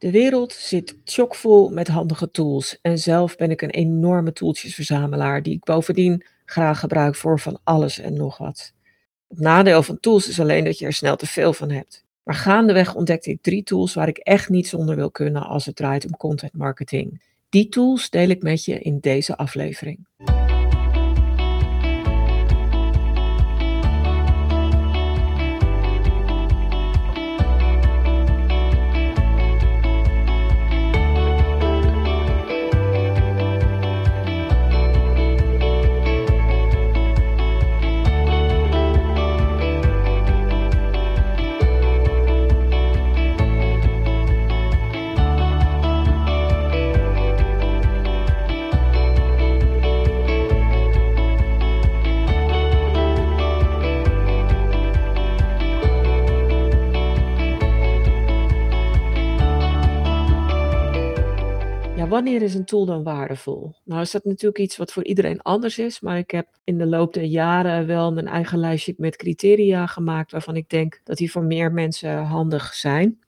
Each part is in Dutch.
De wereld zit chockvol met handige tools en zelf ben ik een enorme tooltjesverzamelaar die ik bovendien graag gebruik voor van alles en nog wat. Het nadeel van tools is alleen dat je er snel te veel van hebt. Maar gaandeweg ontdekte ik drie tools waar ik echt niet zonder wil kunnen als het draait om content marketing. Die tools deel ik met je in deze aflevering. Wanneer is een tool dan waardevol? Nou is dat natuurlijk iets wat voor iedereen anders is, maar ik heb in de loop der jaren wel mijn eigen lijstje met criteria gemaakt waarvan ik denk dat die voor meer mensen handig zijn.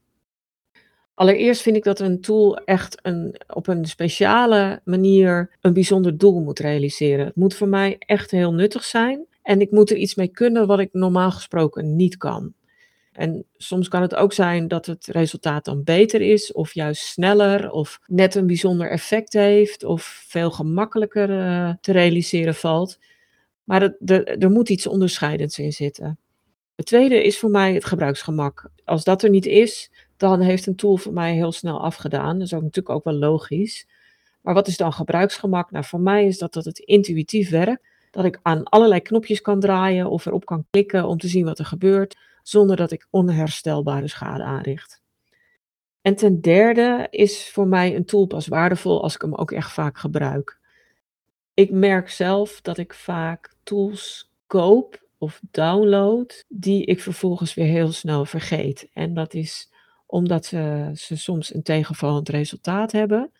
Allereerst vind ik dat een tool echt een, op een speciale manier een bijzonder doel moet realiseren. Het moet voor mij echt heel nuttig zijn en ik moet er iets mee kunnen wat ik normaal gesproken niet kan. En soms kan het ook zijn dat het resultaat dan beter is, of juist sneller, of net een bijzonder effect heeft, of veel gemakkelijker uh, te realiseren valt. Maar er moet iets onderscheidends in zitten. Het tweede is voor mij het gebruiksgemak. Als dat er niet is, dan heeft een tool voor mij heel snel afgedaan. Dat is ook natuurlijk ook wel logisch. Maar wat is dan gebruiksgemak? Nou, voor mij is dat dat het intuïtief werkt. Dat ik aan allerlei knopjes kan draaien of erop kan klikken om te zien wat er gebeurt zonder dat ik onherstelbare schade aanricht. En ten derde is voor mij een tool pas waardevol als ik hem ook echt vaak gebruik. Ik merk zelf dat ik vaak tools koop of download die ik vervolgens weer heel snel vergeet. En dat is omdat ze, ze soms een tegenvallend resultaat hebben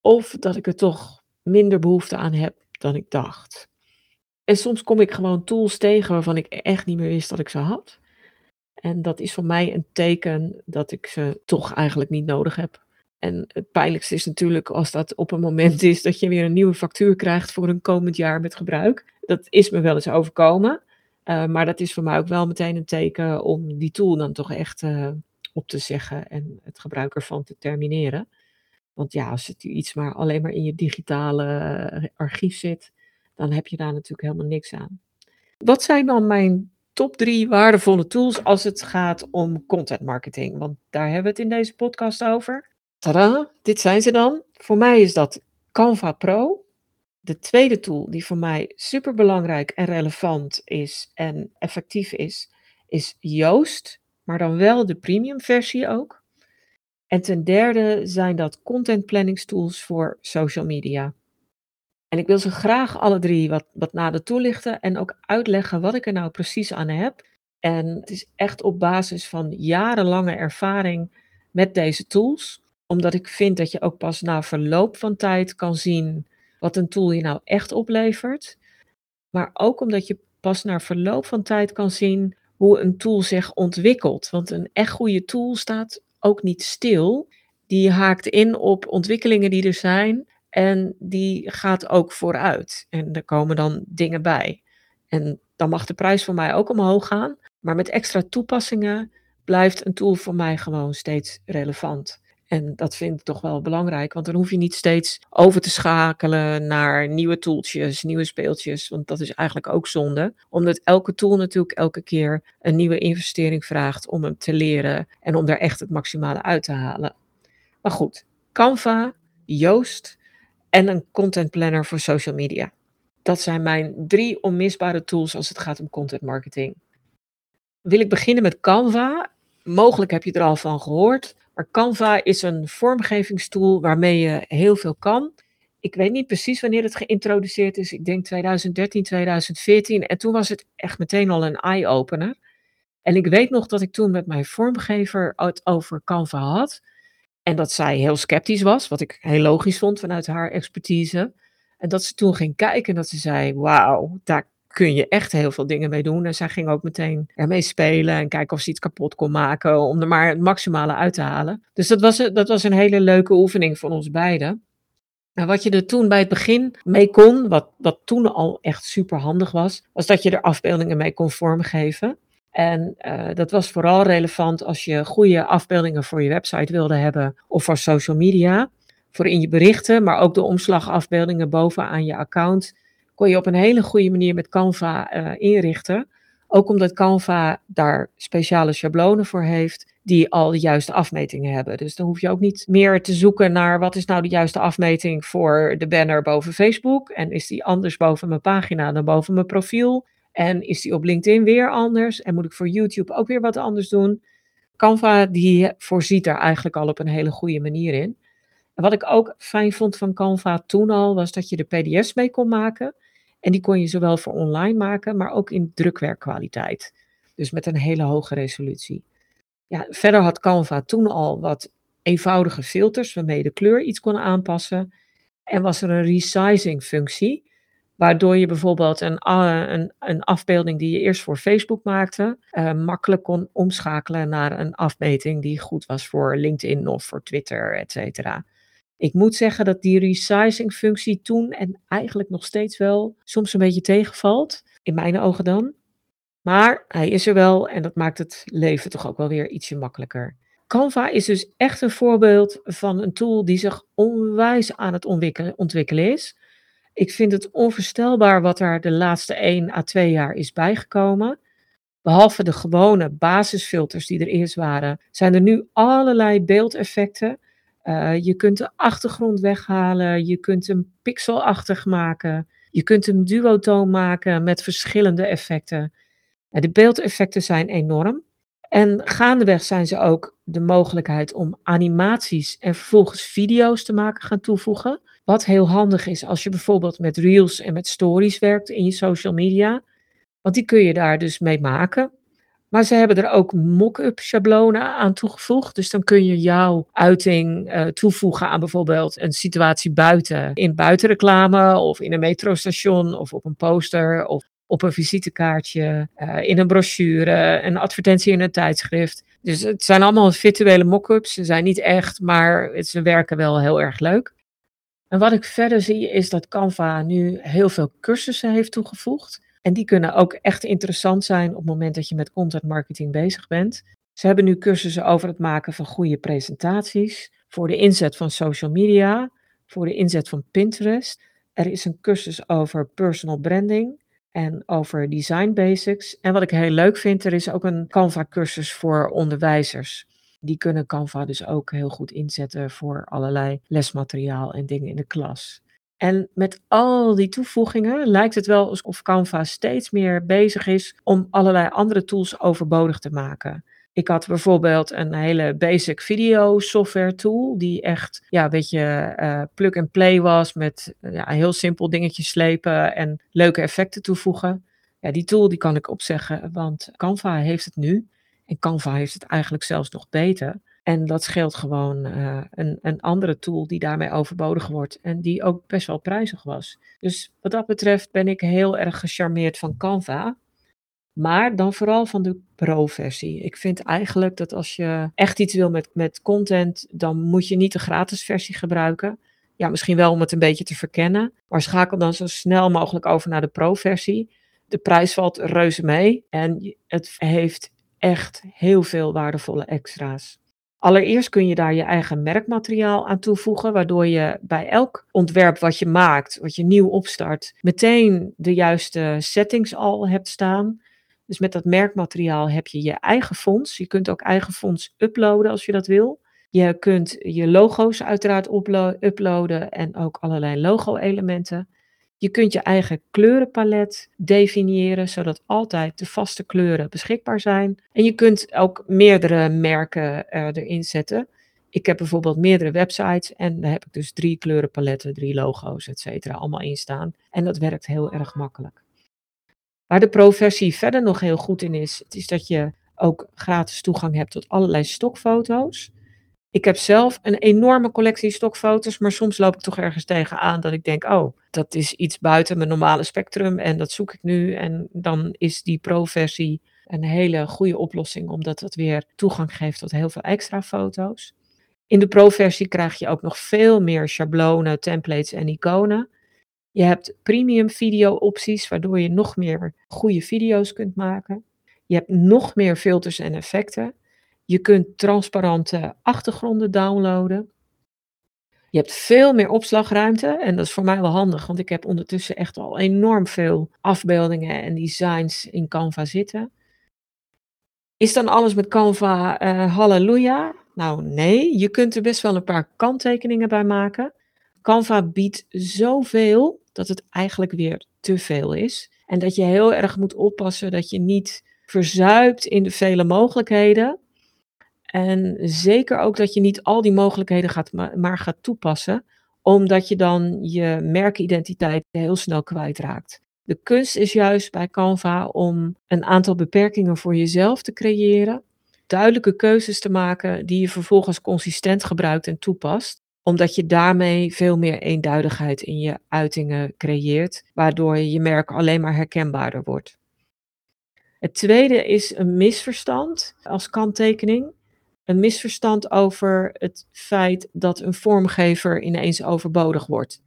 of dat ik er toch minder behoefte aan heb dan ik dacht. En soms kom ik gewoon tools tegen waarvan ik echt niet meer wist dat ik ze had. En dat is voor mij een teken dat ik ze toch eigenlijk niet nodig heb. En het pijnlijkste is natuurlijk als dat op een moment is dat je weer een nieuwe factuur krijgt voor een komend jaar met gebruik. Dat is me wel eens overkomen. Uh, maar dat is voor mij ook wel meteen een teken om die tool dan toch echt uh, op te zeggen en het gebruik ervan te termineren. Want ja, als het iets maar alleen maar in je digitale uh, archief zit, dan heb je daar natuurlijk helemaal niks aan. Wat zijn dan mijn top drie waardevolle tools als het gaat om content marketing. Want daar hebben we het in deze podcast over. Tada, dit zijn ze dan. Voor mij is dat Canva Pro. De tweede tool die voor mij super belangrijk en relevant is en effectief is, is Yoast. Maar dan wel de premium versie ook. En ten derde zijn dat content planningstools voor social media. En ik wil ze graag alle drie wat, wat nader toelichten en ook uitleggen wat ik er nou precies aan heb. En het is echt op basis van jarenlange ervaring met deze tools, omdat ik vind dat je ook pas na verloop van tijd kan zien wat een tool je nou echt oplevert. Maar ook omdat je pas na verloop van tijd kan zien hoe een tool zich ontwikkelt. Want een echt goede tool staat ook niet stil. Die haakt in op ontwikkelingen die er zijn en die gaat ook vooruit. En er komen dan dingen bij. En dan mag de prijs voor mij ook omhoog gaan. Maar met extra toepassingen blijft een tool voor mij gewoon steeds relevant. En dat vind ik toch wel belangrijk, want dan hoef je niet steeds over te schakelen naar nieuwe tooltjes, nieuwe speeltjes, want dat is eigenlijk ook zonde, omdat elke tool natuurlijk elke keer een nieuwe investering vraagt om hem te leren en om daar echt het maximale uit te halen. Maar goed, Canva, Joost, en een content planner voor social media. Dat zijn mijn drie onmisbare tools als het gaat om content marketing. Wil ik beginnen met Canva? Mogelijk heb je er al van gehoord, maar Canva is een vormgevingstool waarmee je heel veel kan. Ik weet niet precies wanneer het geïntroduceerd is. Ik denk 2013, 2014. En toen was het echt meteen al een eye-opener. En ik weet nog dat ik toen met mijn vormgever het over Canva had. En dat zij heel sceptisch was, wat ik heel logisch vond vanuit haar expertise. En dat ze toen ging kijken en dat ze zei: Wauw, daar, kun je echt heel veel dingen mee doen. En zij ging ook meteen ermee spelen en kijken of ze iets kapot kon maken, om er maar het maximale uit te halen. Dus dat was, dat was een hele leuke oefening voor ons beiden. Nou, wat je er toen bij het begin mee kon, wat, wat toen al echt super handig was, was dat je er afbeeldingen mee kon vormgeven. En uh, dat was vooral relevant als je goede afbeeldingen voor je website wilde hebben of voor social media. Voor in je berichten, maar ook de omslagafbeeldingen bovenaan je account kon je op een hele goede manier met Canva uh, inrichten. Ook omdat Canva daar speciale schablonen voor heeft die al de juiste afmetingen hebben. Dus dan hoef je ook niet meer te zoeken naar wat is nou de juiste afmeting voor de banner boven Facebook. En is die anders boven mijn pagina dan boven mijn profiel? En is die op LinkedIn weer anders? En moet ik voor YouTube ook weer wat anders doen? Canva die voorziet daar eigenlijk al op een hele goede manier in. En wat ik ook fijn vond van Canva toen al, was dat je er PDF's mee kon maken. En die kon je zowel voor online maken, maar ook in drukwerkkwaliteit. Dus met een hele hoge resolutie. Ja, verder had Canva toen al wat eenvoudige filters waarmee je de kleur iets kon aanpassen. En was er een resizing functie, waardoor je bijvoorbeeld een, een, een afbeelding die je eerst voor Facebook maakte, uh, makkelijk kon omschakelen naar een afmeting die goed was voor LinkedIn of voor Twitter, et cetera. Ik moet zeggen dat die resizing functie toen en eigenlijk nog steeds wel soms een beetje tegenvalt, in mijn ogen dan. Maar hij is er wel en dat maakt het leven toch ook wel weer ietsje makkelijker. Canva is dus echt een voorbeeld van een tool die zich onwijs aan het ontwikkelen is. Ik vind het onvoorstelbaar wat er de laatste 1 à 2 jaar is bijgekomen. Behalve de gewone basisfilters die er eerst waren, zijn er nu allerlei beeldeffecten. Uh, je kunt de achtergrond weghalen, je kunt hem pixelachtig maken, je kunt hem duotoon maken met verschillende effecten. De beeldeffecten zijn enorm. En gaandeweg zijn ze ook de mogelijkheid om animaties en vervolgens video's te maken gaan toevoegen. Wat heel handig is als je bijvoorbeeld met reels en met stories werkt in je social media. Want die kun je daar dus mee maken. Maar ze hebben er ook mock-up schablonen aan toegevoegd. Dus dan kun je jouw uiting uh, toevoegen aan bijvoorbeeld een situatie buiten. In buitenreclame of in een metrostation of op een poster of op een visitekaartje, uh, in een brochure, een advertentie in een tijdschrift. Dus het zijn allemaal virtuele mock-ups. Ze zijn niet echt, maar ze werken wel heel erg leuk. En wat ik verder zie is dat Canva nu heel veel cursussen heeft toegevoegd. En die kunnen ook echt interessant zijn op het moment dat je met content marketing bezig bent. Ze hebben nu cursussen over het maken van goede presentaties, voor de inzet van social media, voor de inzet van Pinterest. Er is een cursus over personal branding en over design basics. En wat ik heel leuk vind, er is ook een Canva-cursus voor onderwijzers. Die kunnen Canva dus ook heel goed inzetten voor allerlei lesmateriaal en dingen in de klas. En met al die toevoegingen lijkt het wel alsof Canva steeds meer bezig is om allerlei andere tools overbodig te maken. Ik had bijvoorbeeld een hele basic video software tool, die echt ja, een beetje uh, plug and play was met ja, heel simpel dingetjes slepen en leuke effecten toevoegen. Ja, die tool die kan ik opzeggen, want Canva heeft het nu. En Canva heeft het eigenlijk zelfs nog beter. En dat scheelt gewoon uh, een, een andere tool die daarmee overbodig wordt en die ook best wel prijzig was. Dus wat dat betreft ben ik heel erg gecharmeerd van Canva. Maar dan vooral van de pro-versie. Ik vind eigenlijk dat als je echt iets wil met, met content, dan moet je niet de gratis versie gebruiken. Ja, misschien wel om het een beetje te verkennen. Maar schakel dan zo snel mogelijk over naar de pro-versie. De prijs valt reuze mee en het heeft echt heel veel waardevolle extra's. Allereerst kun je daar je eigen merkmateriaal aan toevoegen, waardoor je bij elk ontwerp wat je maakt, wat je nieuw opstart, meteen de juiste settings al hebt staan. Dus met dat merkmateriaal heb je je eigen fonds. Je kunt ook eigen fonds uploaden als je dat wil. Je kunt je logo's uiteraard uploaden en ook allerlei logo-elementen. Je kunt je eigen kleurenpalet definiëren, zodat altijd de vaste kleuren beschikbaar zijn. En je kunt ook meerdere merken erin zetten. Ik heb bijvoorbeeld meerdere websites en daar heb ik dus drie kleurenpaletten, drie logo's, et cetera, allemaal in staan. En dat werkt heel erg makkelijk. Waar de pro-versie verder nog heel goed in is, is dat je ook gratis toegang hebt tot allerlei stokfoto's. Ik heb zelf een enorme collectie stokfoto's, maar soms loop ik toch ergens tegenaan dat ik denk: "Oh, dat is iets buiten mijn normale spectrum en dat zoek ik nu." En dan is die pro-versie een hele goede oplossing, omdat dat weer toegang geeft tot heel veel extra foto's. In de pro-versie krijg je ook nog veel meer schablonen, templates en iconen. Je hebt premium video opties, waardoor je nog meer goede video's kunt maken. Je hebt nog meer filters en effecten. Je kunt transparante achtergronden downloaden. Je hebt veel meer opslagruimte en dat is voor mij wel handig, want ik heb ondertussen echt al enorm veel afbeeldingen en designs in Canva zitten. Is dan alles met Canva uh, halleluja? Nou nee, je kunt er best wel een paar kanttekeningen bij maken. Canva biedt zoveel dat het eigenlijk weer te veel is. En dat je heel erg moet oppassen dat je niet verzuipt in de vele mogelijkheden. En zeker ook dat je niet al die mogelijkheden gaat, maar gaat toepassen, omdat je dan je merkidentiteit heel snel kwijtraakt. De kunst is juist bij Canva om een aantal beperkingen voor jezelf te creëren, duidelijke keuzes te maken die je vervolgens consistent gebruikt en toepast, omdat je daarmee veel meer eenduidigheid in je uitingen creëert, waardoor je merk alleen maar herkenbaarder wordt. Het tweede is een misverstand als kanttekening. Een misverstand over het feit dat een vormgever ineens overbodig wordt.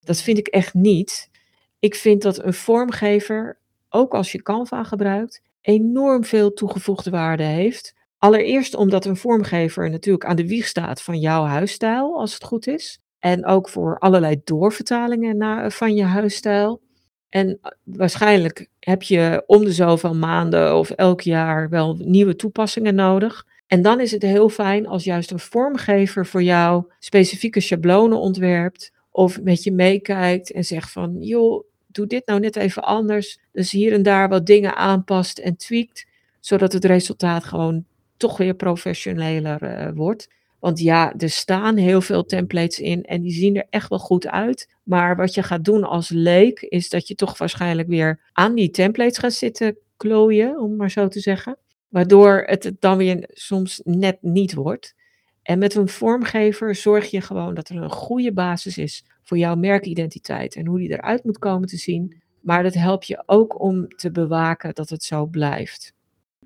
Dat vind ik echt niet. Ik vind dat een vormgever, ook als je Canva gebruikt, enorm veel toegevoegde waarde heeft. Allereerst omdat een vormgever natuurlijk aan de wieg staat van jouw huisstijl, als het goed is. En ook voor allerlei doorvertalingen van je huisstijl. En eh, waarschijnlijk heb je om de zoveel maanden of elk jaar wel nieuwe toepassingen nodig. En dan is het heel fijn als juist een vormgever voor jou specifieke schablonen ontwerpt. Of met je meekijkt en zegt van, joh, doe dit nou net even anders. Dus hier en daar wat dingen aanpast en tweakt. Zodat het resultaat gewoon toch weer professioneler uh, wordt. Want ja, er staan heel veel templates in en die zien er echt wel goed uit. Maar wat je gaat doen als leek, is dat je toch waarschijnlijk weer aan die templates gaat zitten klooien, om maar zo te zeggen. Waardoor het dan weer soms net niet wordt. En met een vormgever zorg je gewoon dat er een goede basis is voor jouw merkidentiteit en hoe die eruit moet komen te zien. Maar dat helpt je ook om te bewaken dat het zo blijft.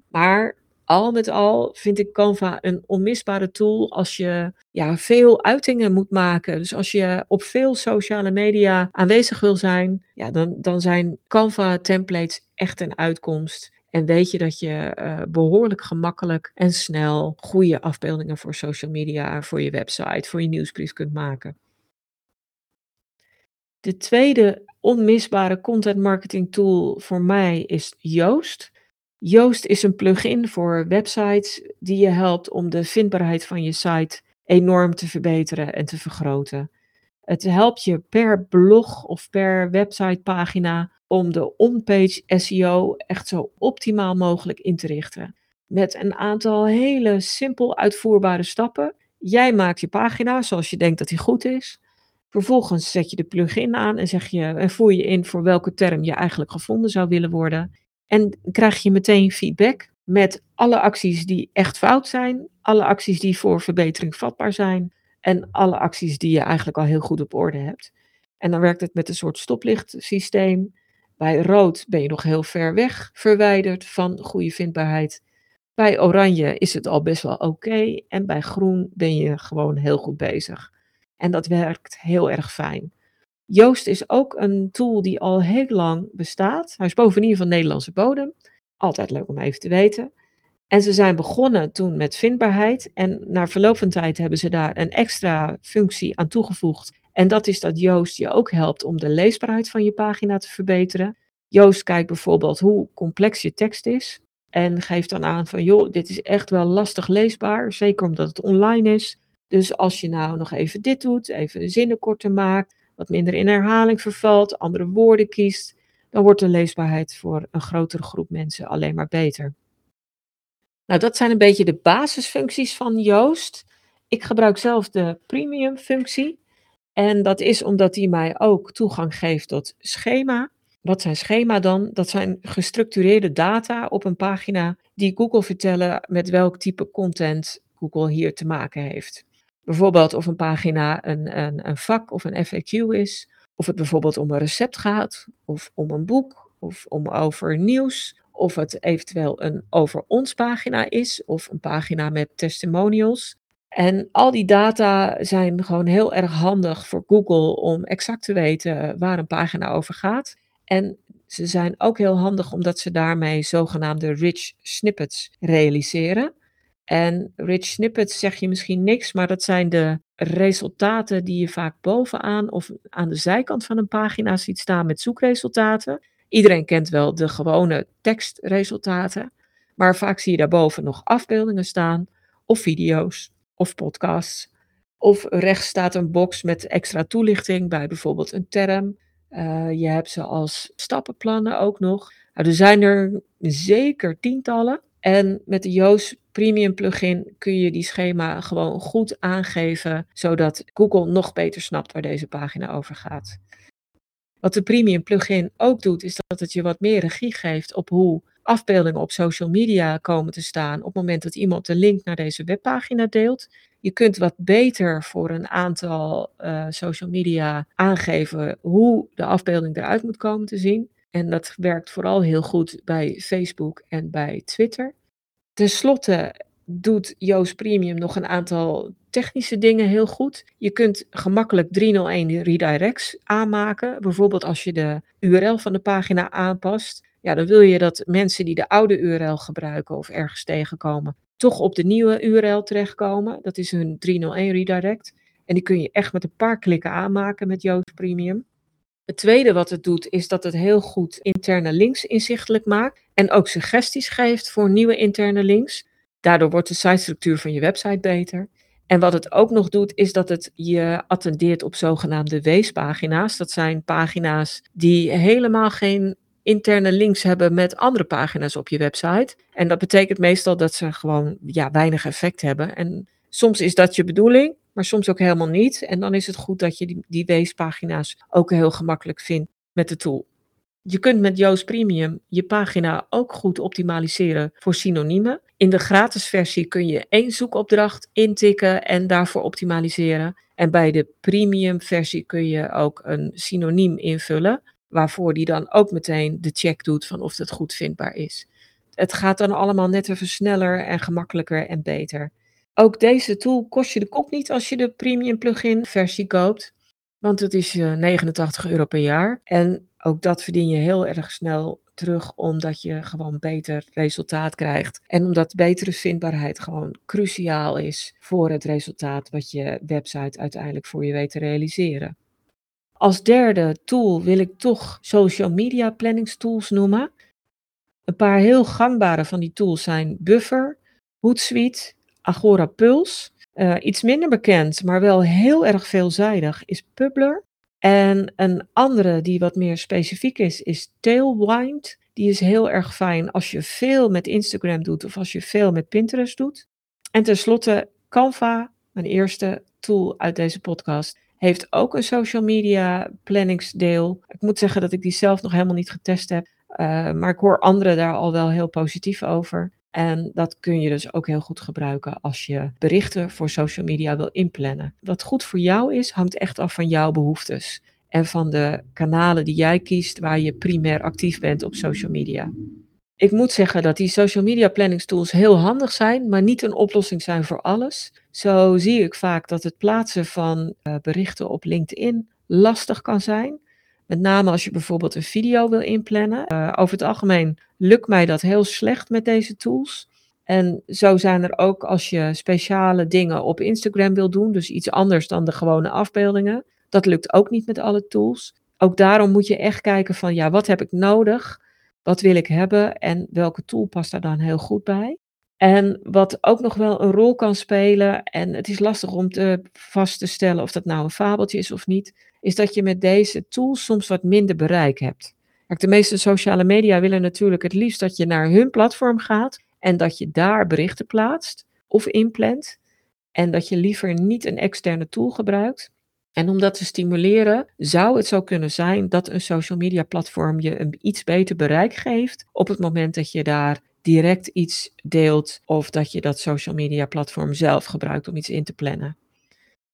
Maar al met al vind ik Canva een onmisbare tool als je ja, veel uitingen moet maken. Dus als je op veel sociale media aanwezig wil zijn, ja, dan, dan zijn Canva templates echt een uitkomst. En weet je dat je uh, behoorlijk gemakkelijk en snel goede afbeeldingen voor social media, voor je website, voor je nieuwsbrief kunt maken. De tweede onmisbare content marketing tool voor mij is Yoast. Yoast is een plugin voor websites die je helpt om de vindbaarheid van je site enorm te verbeteren en te vergroten. Het helpt je per blog of per websitepagina om de on-page SEO echt zo optimaal mogelijk in te richten. Met een aantal hele simpel uitvoerbare stappen. Jij maakt je pagina zoals je denkt dat die goed is. Vervolgens zet je de plugin aan en, zeg je, en voer je in voor welke term je eigenlijk gevonden zou willen worden. En krijg je meteen feedback met alle acties die echt fout zijn, alle acties die voor verbetering vatbaar zijn en alle acties die je eigenlijk al heel goed op orde hebt. En dan werkt het met een soort stoplichtsysteem. Bij rood ben je nog heel ver weg verwijderd van goede vindbaarheid. Bij oranje is het al best wel oké. en bij groen ben je gewoon heel goed bezig. En dat werkt heel erg fijn. Joost is ook een tool die al heel lang bestaat. Hij is bovendien van Nederlandse bodem. Altijd leuk om even te weten. En ze zijn begonnen toen met vindbaarheid. En na verloop van tijd hebben ze daar een extra functie aan toegevoegd. En dat is dat Joost je ook helpt om de leesbaarheid van je pagina te verbeteren. Joost kijkt bijvoorbeeld hoe complex je tekst is. En geeft dan aan van, joh, dit is echt wel lastig leesbaar. Zeker omdat het online is. Dus als je nou nog even dit doet, even zinnen korter maakt, wat minder in herhaling vervalt, andere woorden kiest, dan wordt de leesbaarheid voor een grotere groep mensen alleen maar beter. Nou, dat zijn een beetje de basisfuncties van Joost. Ik gebruik zelf de premium functie. En dat is omdat die mij ook toegang geeft tot schema. Wat zijn schema dan? Dat zijn gestructureerde data op een pagina die Google vertellen met welk type content Google hier te maken heeft. Bijvoorbeeld of een pagina een, een, een vak of een FAQ is, of het bijvoorbeeld om een recept gaat, of om een boek, of om over nieuws, of het eventueel een over ons pagina is, of een pagina met testimonials. En al die data zijn gewoon heel erg handig voor Google om exact te weten waar een pagina over gaat. En ze zijn ook heel handig omdat ze daarmee zogenaamde rich snippets realiseren. En rich snippets zeg je misschien niks, maar dat zijn de resultaten die je vaak bovenaan of aan de zijkant van een pagina ziet staan met zoekresultaten. Iedereen kent wel de gewone tekstresultaten, maar vaak zie je daarboven nog afbeeldingen staan, of video's, of podcasts. Of rechts staat een box met extra toelichting bij bijvoorbeeld een term. Uh, je hebt ze als stappenplannen ook nog. Nou, er zijn er zeker tientallen. En met de Yoast Premium plugin kun je die schema gewoon goed aangeven, zodat Google nog beter snapt waar deze pagina over gaat. Wat de Premium plugin ook doet, is dat het je wat meer regie geeft op hoe afbeeldingen op social media komen te staan op het moment dat iemand de link naar deze webpagina deelt. Je kunt wat beter voor een aantal uh, social media aangeven hoe de afbeelding eruit moet komen te zien. En dat werkt vooral heel goed bij Facebook en bij Twitter. Ten slotte doet Yoast Premium nog een aantal technische dingen heel goed. Je kunt gemakkelijk 301 redirects aanmaken. Bijvoorbeeld als je de URL van de pagina aanpast. Ja, dan wil je dat mensen die de oude URL gebruiken of ergens tegenkomen, toch op de nieuwe URL terechtkomen. Dat is hun 301 redirect. En die kun je echt met een paar klikken aanmaken met Yoast Premium. Het tweede wat het doet, is dat het heel goed interne links inzichtelijk maakt en ook suggesties geeft voor nieuwe interne links. Daardoor wordt de sitestructuur van je website beter. En wat het ook nog doet, is dat het je attendeert op zogenaamde weespagina's. Dat zijn pagina's die helemaal geen interne links hebben met andere pagina's op je website. En dat betekent meestal dat ze gewoon ja, weinig effect hebben. En soms is dat je bedoeling, maar soms ook helemaal niet. En dan is het goed dat je die, die weespagina's ook heel gemakkelijk vindt met de tool. Je kunt met Yoast Premium je pagina ook goed optimaliseren voor synoniemen. In de gratis versie kun je één zoekopdracht intikken en daarvoor optimaliseren. En bij de premium versie kun je ook een synoniem invullen, waarvoor die dan ook meteen de check doet van of het goed vindbaar is. Het gaat dan allemaal net even sneller en gemakkelijker en beter. Ook deze tool kost je de kop niet als je de premium plugin versie koopt, want het is 89 eh, euro per jaar. En ook dat verdien je heel erg snel terug, omdat je gewoon beter resultaat krijgt. En omdat betere vindbaarheid gewoon cruciaal is voor het resultaat wat je website uiteindelijk voor je weet te realiseren. Als derde tool wil ik toch social media planningstools noemen. Een paar heel gangbare van die tools zijn Buffer, Hootsuite, Agora Pulse. Uh, iets minder bekend, maar wel heel erg veelzijdig, is Publer. En een andere die wat meer specifiek is, is Tailwind. Die is heel erg fijn als je veel met Instagram doet of als je veel met Pinterest doet. En tenslotte Canva, mijn eerste tool uit deze podcast, heeft ook een social media planningsdeel. Ik moet zeggen dat ik die zelf nog helemaal niet getest heb, uh, maar ik hoor anderen daar al wel heel positief over. En dat kun je dus ook heel goed gebruiken als je berichten voor social media wil inplannen. Wat goed voor jou is, hangt echt af van jouw behoeftes en van de kanalen die jij kiest waar je primair actief bent op social media. Ik moet zeggen dat die social media planningstools heel handig zijn, maar niet een oplossing zijn voor alles. Zo zie ik vaak dat het plaatsen van uh, berichten op LinkedIn lastig kan zijn. Met name als je bijvoorbeeld een video wil inplannen. Uh, over het algemeen lukt mij dat heel slecht met deze tools. En zo zijn er ook als je speciale dingen op Instagram wil doen, dus iets anders dan de gewone afbeeldingen. Dat lukt ook niet met alle tools. Ook daarom moet je echt kijken van ja, wat heb ik nodig? Wat wil ik hebben en welke tool past daar dan heel goed bij? En wat ook nog wel een rol kan spelen, en het is lastig om te vast te stellen of dat nou een fabeltje is of niet, is dat je met deze tools soms wat minder bereik hebt. Kijk, de meeste sociale media willen natuurlijk het liefst dat je naar hun platform gaat en dat je daar berichten plaatst of inplant. En dat je liever niet een externe tool gebruikt. En om dat te stimuleren, zou het zo kunnen zijn dat een social media platform je een iets beter bereik geeft op het moment dat je daar direct iets deelt of dat je dat social media platform zelf gebruikt om iets in te plannen.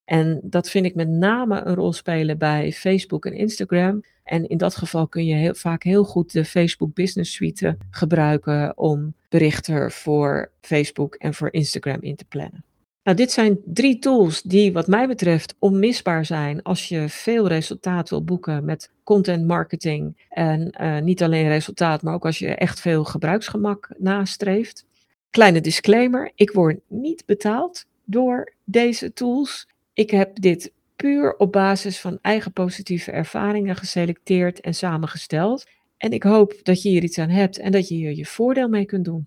En dat vind ik met name een rol spelen bij Facebook en Instagram. En in dat geval kun je heel, vaak heel goed de Facebook Business Suite gebruiken om berichten voor Facebook en voor Instagram in te plannen. Nou, dit zijn drie tools die wat mij betreft onmisbaar zijn als je veel resultaat wil boeken met content marketing. En uh, niet alleen resultaat, maar ook als je echt veel gebruiksgemak nastreeft. Kleine disclaimer, ik word niet betaald door deze tools. Ik heb dit puur op basis van eigen positieve ervaringen geselecteerd en samengesteld. En ik hoop dat je hier iets aan hebt en dat je hier je voordeel mee kunt doen.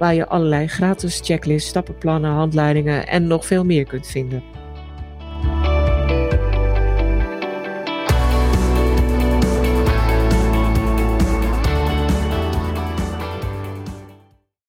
waar je allerlei gratis checklists, stappenplannen, handleidingen en nog veel meer kunt vinden.